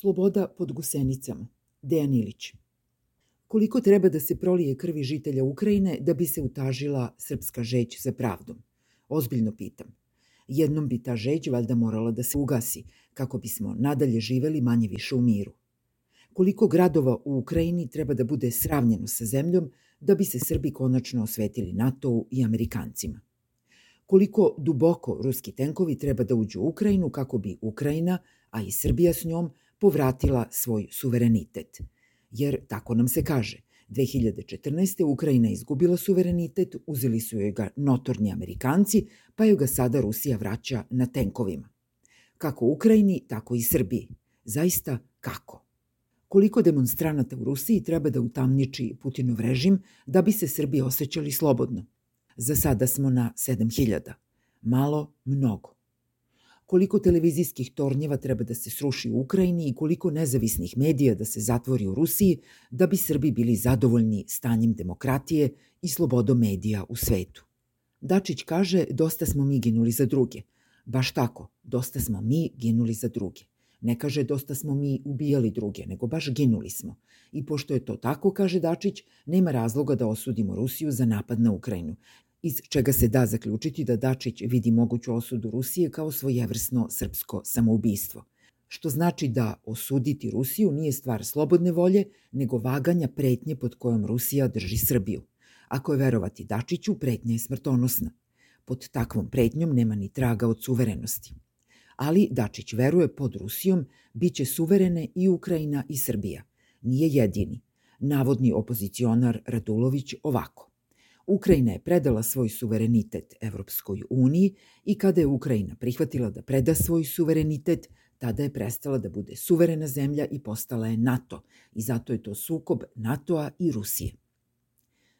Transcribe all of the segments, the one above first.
Sloboda pod gusenicama. Dejan Ilić. Koliko treba da se prolije krvi žitelja Ukrajine da bi se utažila srpska žeć za pravdom? Ozbiljno pitam. Jednom bi ta žeć valjda morala da se ugasi, kako bismo nadalje živeli manje više u miru. Koliko gradova u Ukrajini treba da bude sravnjeno sa zemljom da bi se Srbi konačno osvetili NATO-u i Amerikancima? Koliko duboko ruski tenkovi treba da uđu u Ukrajinu kako bi Ukrajina, a i Srbija s njom, povratila svoj suverenitet. Jer tako nam se kaže, 2014. Ukrajina izgubila suverenitet, uzeli su joj ga notorni Amerikanci, pa joj ga sada Rusija vraća na tenkovima. Kako Ukrajini, tako i Srbiji. Zaista kako? Koliko demonstranata u Rusiji treba da utamniči Putinov režim da bi se Srbi osjećali slobodno? Za sada smo na 7000. Malo, mnogo koliko televizijskih tornjeva treba da se sruši u Ukrajini i koliko nezavisnih medija da se zatvori u Rusiji da bi Srbi bili zadovoljni stanjem demokratije i slobodom medija u svetu. Dačić kaže dosta smo mi ginuli za druge. Baš tako, dosta smo mi ginuli za druge. Ne kaže dosta smo mi ubijali druge, nego baš ginuli smo. I pošto je to tako, kaže Dačić, nema razloga da osudimo Rusiju za napad na Ukrajinu, iz čega se da zaključiti da Dačić vidi moguću osudu Rusije kao svojevrsno srpsko samoubistvo. Što znači da osuditi Rusiju nije stvar slobodne volje, nego vaganja pretnje pod kojom Rusija drži Srbiju. Ako je verovati Dačiću, pretnja je smrtonosna. Pod takvom pretnjom nema ni traga od suverenosti. Ali Dačić veruje pod Rusijom biće suverene i Ukrajina i Srbija. Nije jedini. Navodni opozicionar Radulović ovako. Ukrajina je predala svoj suverenitet Evropskoj uniji i kada je Ukrajina prihvatila da preda svoj suverenitet, tada je prestala da bude suverena zemlja i postala je NATO i zato je to sukob NATO-a i Rusije.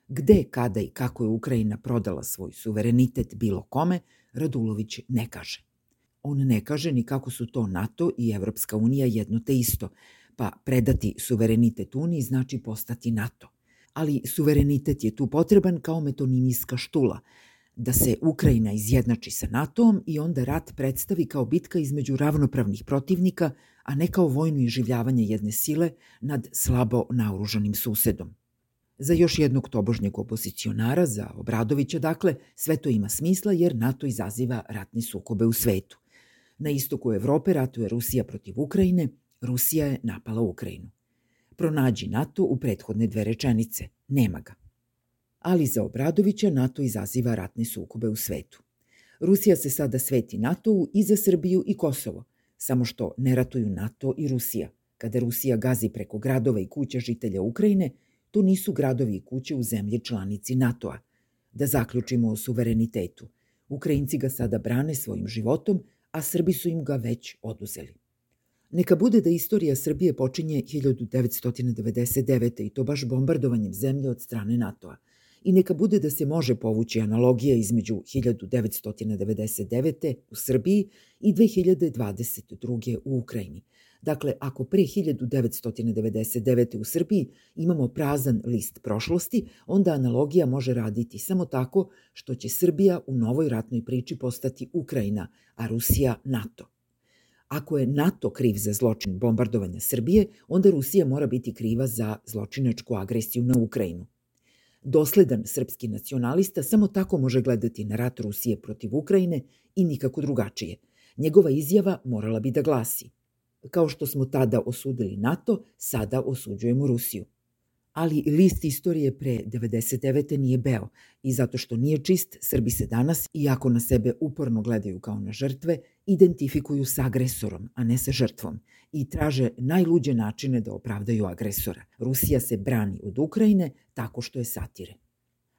Gde, kada i kako je Ukrajina prodala svoj suverenitet bilo kome, Radulović ne kaže. On ne kaže ni kako su to NATO i Evropska unija jedno te isto, pa predati suverenitet Uniji znači postati NATO ali suverenitet je tu potreban kao metonimijska štula, da se Ukrajina izjednači sa NATO-om i onda rat predstavi kao bitka između ravnopravnih protivnika, a ne kao vojno iživljavanje jedne sile nad slabo naoružanim susedom. Za još jednog tobožnjeg opozicionara, za Obradovića, dakle, sve to ima smisla jer NATO izaziva ratne sukobe u svetu. Na istoku Evrope ratuje Rusija protiv Ukrajine, Rusija je napala Ukrajinu. Pronađi NATO u prethodne dve rečenice. Nema ga. Ali za Obradovića NATO izaziva ratne sukobe u svetu. Rusija se sada sveti NATO-u i za Srbiju i Kosovo, samo što ne ratuju NATO i Rusija. Kada Rusija gazi preko gradova i kuća žitelja Ukrajine, to nisu gradovi i kuće u zemlji članici NATO-a. Da zaključimo o suverenitetu. Ukrajinci ga sada brane svojim životom, a Srbi su im ga već oduzeli. Neka bude da istorija Srbije počinje 1999. i to baš bombardovanjem zemlje od strane NATO-a. I neka bude da se može povući analogija između 1999. u Srbiji i 2022. u Ukrajini. Dakle, ako pre 1999. u Srbiji imamo prazan list prošlosti, onda analogija može raditi samo tako što će Srbija u novoj ratnoj priči postati Ukrajina, a Rusija NATO. Ako je NATO kriv za zločin bombardovanja Srbije, onda Rusija mora biti kriva za zločinačku agresiju na Ukrajinu. Dosledan srpski nacionalista samo tako može gledati na rat Rusije protiv Ukrajine i nikako drugačije. Njegova izjava morala bi da glasi Kao što smo tada osudili NATO, sada osuđujemo Rusiju ali list istorije pre 99. nije beo i zato što nije čist, Srbi se danas, iako na sebe uporno gledaju kao na žrtve, identifikuju sa agresorom, a ne sa žrtvom i traže najluđe načine da opravdaju agresora. Rusija se brani od Ukrajine tako što je satire.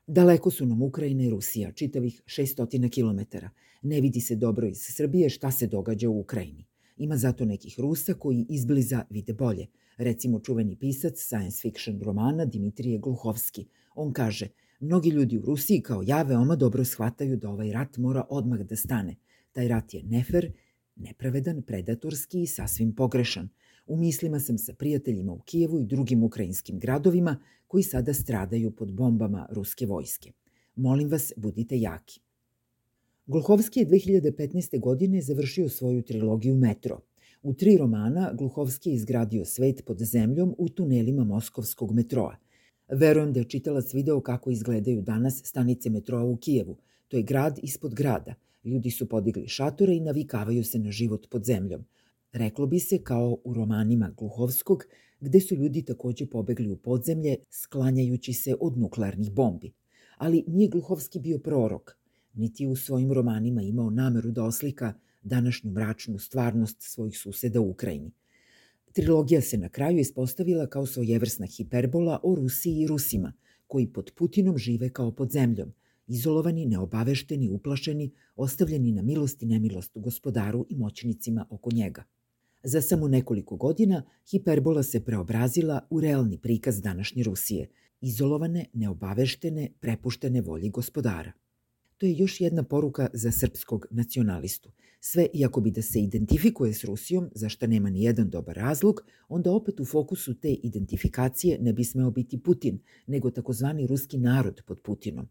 Daleko su nam Ukrajina i Rusija, čitavih 600 km. Ne vidi se dobro iz Srbije šta se događa u Ukrajini. Ima zato nekih Rusa koji izbliza vide bolje – Recimo čuveni pisac science fiction romana Dimitrije Gluhovski. On kaže, mnogi ljudi u Rusiji kao ja veoma dobro shvataju da ovaj rat mora odmah da stane. Taj rat je nefer, nepravedan, predatorski i sasvim pogrešan. U mislima sam sa prijateljima u Kijevu i drugim ukrajinskim gradovima koji sada stradaju pod bombama ruske vojske. Molim vas, budite jaki. Gluhovski je 2015. godine završio svoju trilogiju Metro – U tri romana Gluhovski je izgradio svet pod zemljom u tunelima moskovskog metroa. Verujem da je čitalac video kako izgledaju danas stanice metroa u Kijevu. To je grad ispod grada. Ljudi su podigli šatore i navikavaju se na život pod zemljom. Reklo bi se kao u romanima Gluhovskog, gde su ljudi takođe pobegli u podzemlje, sklanjajući se od nuklearnih bombi. Ali nije Gluhovski bio prorok, niti u svojim romanima imao nameru da oslika današnju mračnu stvarnost svojih suseda u Ukrajini. Trilogija se na kraju ispostavila kao svojevrsna hiperbola o Rusiji i Rusima, koji pod Putinom žive kao pod zemljom, izolovani, neobavešteni, uplašeni, ostavljeni na milost i nemilost gospodaru i moćnicima oko njega. Za samo nekoliko godina hiperbola se preobrazila u realni prikaz današnje Rusije, izolovane, neobaveštene, prepuštene volji gospodara. To je još jedna poruka za srpskog nacionalistu. Sve iako bi da se identifikuje s Rusijom, za što nema ni jedan dobar razlog, onda opet u fokusu te identifikacije ne bi smeo biti Putin, nego takozvani ruski narod pod Putinom.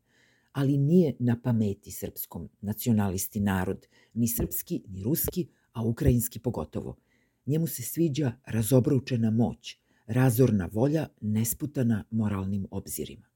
Ali nije na pameti srpskom nacionalisti narod, ni srpski, ni ruski, a ukrajinski pogotovo. Njemu se sviđa razobručena moć, razorna volja nesputana moralnim obzirima.